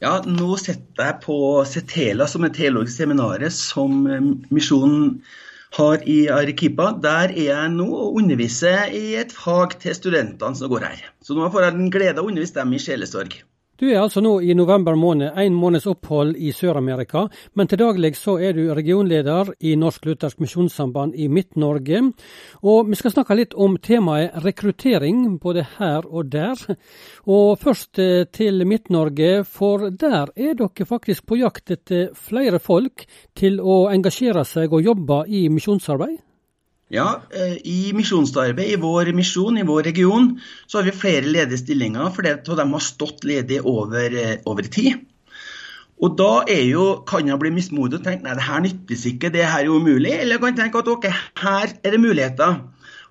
Ja, nå sitter jeg på Setela, som er teologisk seminaret som eh, misjonen har i Arequipa. Der er jeg nå og underviser i et fag til studentene som går her. Så nå får jeg den glede å undervise dem i sjelesorg. Du er altså nå i november måned en måneds opphold i Sør-Amerika, men til daglig så er du regionleder i Norsk Luthersk Misjonssamband i Midt-Norge. Og vi skal snakke litt om temaet rekruttering, både her og der. Og først eh, til Midt-Norge, for der er dere faktisk på jakt etter flere folk til å engasjere seg og jobbe i misjonsarbeid? Ja, eh, I misjonsarbeid i vår misjon, i vår region, så har vi flere ledige stillinger, fordi av dem har stått ledige over, eh, over tid. Og Da er jo, kan jeg bli mismodig og tenke nei, det her nyttes ikke, det her er umulig. Eller kan jeg tenke at ok, her er det muligheter.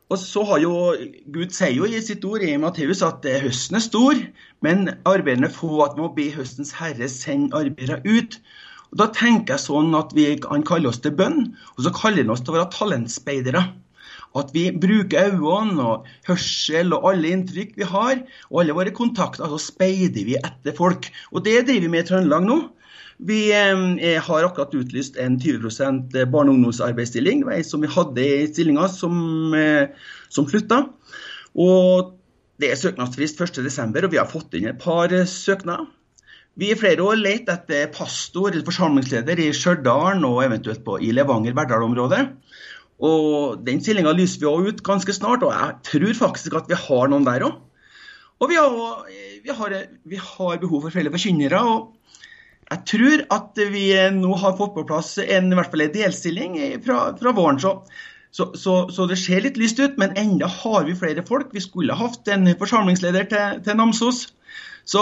Og så har jo, Gud sier jo i sitt ord i Matteus at høsten er stor, men arbeiderne få, at må be høstens herre sende arbeidere ut. Og Da tenker jeg sånn at vi, Han kaller oss til bønn, og så kaller han oss til å være talentspeidere. At vi bruker øynene og hørsel og alle inntrykk vi har, og alle våre kontakter, så speider vi etter folk. Og Det driver vi med i Trøndelag nå. Vi eh, har akkurat utlyst en 20 barne- og ungdomsarbeidsstilling, som vi hadde i stillinga som, eh, som slutta. Og det er søknadsfrist 1.12, og vi har fått inn et par søknader. Vi i flere år lett etter pastor eller forsamlingsleder i Stjørdal og eventuelt på, i Levanger-Verdal-området. Og Den stillinga lyser vi også ut ganske snart, og jeg tror faktisk at vi har noen der òg. Og vi har, vi, har, vi har, behov for flere forkynnere. og Jeg tror at vi nå har fått på plass en, i hvert fall en delstilling fra, fra våren. Så, så, så, så, det ser litt lyst ut, men enda har vi flere folk. Vi skulle hatt en forsamlingsleder til, til Namsos. Så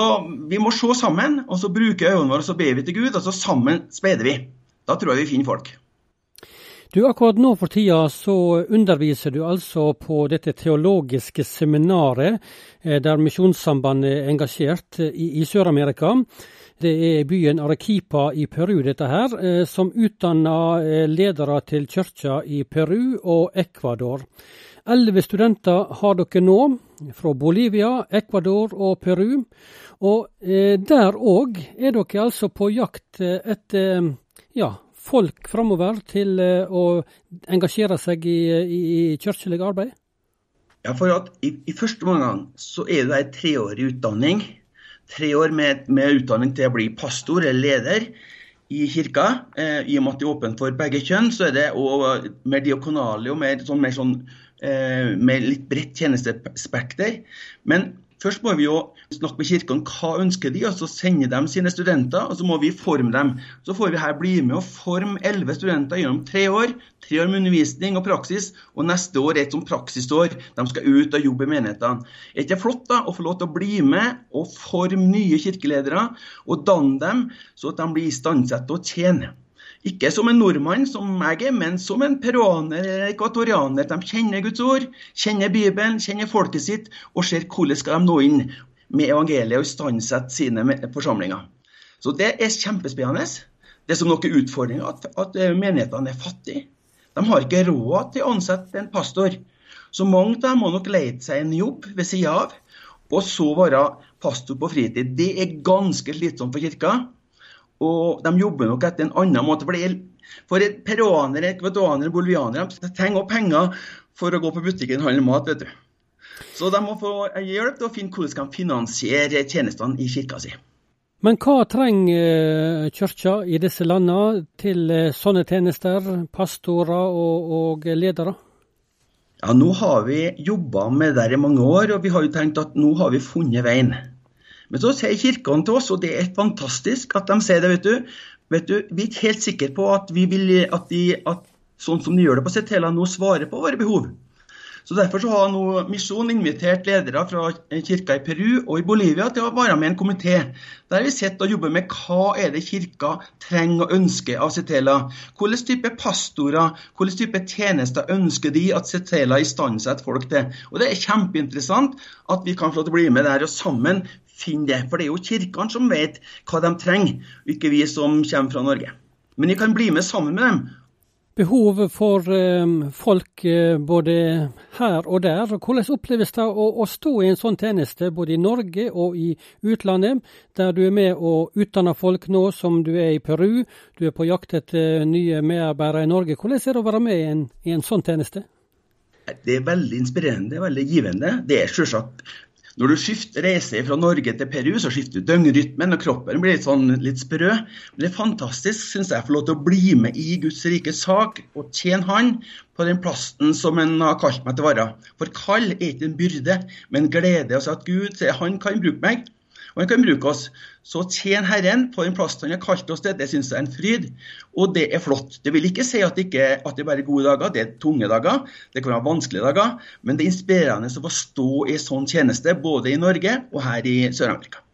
vi må se sammen, og så bruke øynene våre, og så ber vi til Gud, og så sammen speider vi. Da tror jeg vi finner folk. Du, Akkurat nå for tida så underviser du altså på dette teologiske seminaret eh, der Misjonssambandet er engasjert eh, i, i Sør-Amerika. Det er byen Arequipa i Peru, dette her, eh, som utdanner ledere til kirka i Peru og Ecuador. Elleve studenter har dere nå, fra Bolivia, Ecuador og Peru. Og der òg er dere altså på jakt etter ja, folk framover til eh, å engasjere seg i, i, kirkelig arbeid? Ja, for at i, i første omgang så er det ei treårig utdanning. Tre år med, med, utdanning til å bli pastor eller leder i kirka. Eh, I og med at det er åpent for begge kjønn, så er det og mer diakonale og mer sånn, mer sånn Eh, med litt bredt tjenestespekter. Men først må vi jo snakke med kirkene hva ønsker de, og så sende dem sine studenter. Og så må vi forme dem. Så får vi her bli med og forme elleve studenter gjennom tre år. Tre år med undervisning og praksis, og neste år et som praksisår. De skal ut og jobbe i menighetene. Er ikke flott da, å få lov til å bli med og forme nye kirkeledere, og danne dem så at de blir istandsatt til å tjene? Ikke som en nordmann, som jeg er, men som en peruaner eller ekvatorianer. De kjenner Guds ord, kjenner Bibelen, kjenner folket sitt, og ser hvordan skal de nå inn med evangeliet og istandsette sine forsamlinger. Så det er kjempespennende. Det er som noen utfordringer at, at eh, menighetene er fattige. De har ikke råd til å ansette en pastor. Så mange av dem må nok leite seg en jobb ved sida av, og så være pastor på fritid. Det er ganske slitsomt for kirka. Og de jobber nok etter en annen måte. For, er, for peruanere, ekvadoranere, bolivianere de trenger også penger for å gå på butikken og handle mat. vet du. Så de må få hjelp til å finne hvordan de kan finansiere tjenestene i kirka si. Men hva trenger eh, kirka i disse landene til eh, sånne tjenester, pastorer og, og ledere? Ja, Nå har vi jobba med det i mange år, og vi har jo tenkt at nå har vi funnet veien. Men så sier kirkene til oss, og det er fantastisk at de sier det, vet du. Vet du vi er ikke helt sikre på at, vi vil, at, de, at sånn som de gjør det på Setela, nå svarer på våre behov. Så Derfor så har nå Misjon invitert ledere fra kirka i Peru og i Bolivia til å være med i en komité der vi sitter og jobber med hva er det kirka trenger og ønsker av Setela. Hvilken type pastorer, hvilken type tjenester ønsker de at Setela istandsetter folk til. Og Det er kjempeinteressant at vi kan få bli med der og sammen finne det. For det er jo kirkene som vet hva de trenger, ikke vi som kommer fra Norge. Men vi kan bli med sammen med dem Behovet for folk både her og der. Hvordan oppleves det å, å, stå i en sånn tjeneste, både i Norge og i utlandet, der du er med og utdanner folk nå som du er i Peru, du er på jakt etter nye medarbeidere i Norge. Hvordan er det å være med i en, i en sånn tjeneste? Det er veldig inspirerende, veldig givende. Det er selvsagt når du skifter, reiser fra Norge til Peru, så skifter du døgnrytmen, og kroppen blir litt, sånn, litt sprø. Men det er fantastisk, syns jeg, å få lov til å bli med i Guds rike sak og tjene Han på den plassen som Han har kalt meg til å være. For kall er ikke en byrde, men glede. Altså at Gud sier han kan bruke meg. Og han kan bruke oss. Så tjen Herren på den plassen han har kalt oss til. Det syns jeg er en fryd, og det er flott. Det vil ikke si at det, ikke, at det bare er gode dager, det er tunge dager. Det kan være vanskelige dager, men det er inspirerende å få stå i sånn tjeneste både i Norge og her i Sør-Amerika.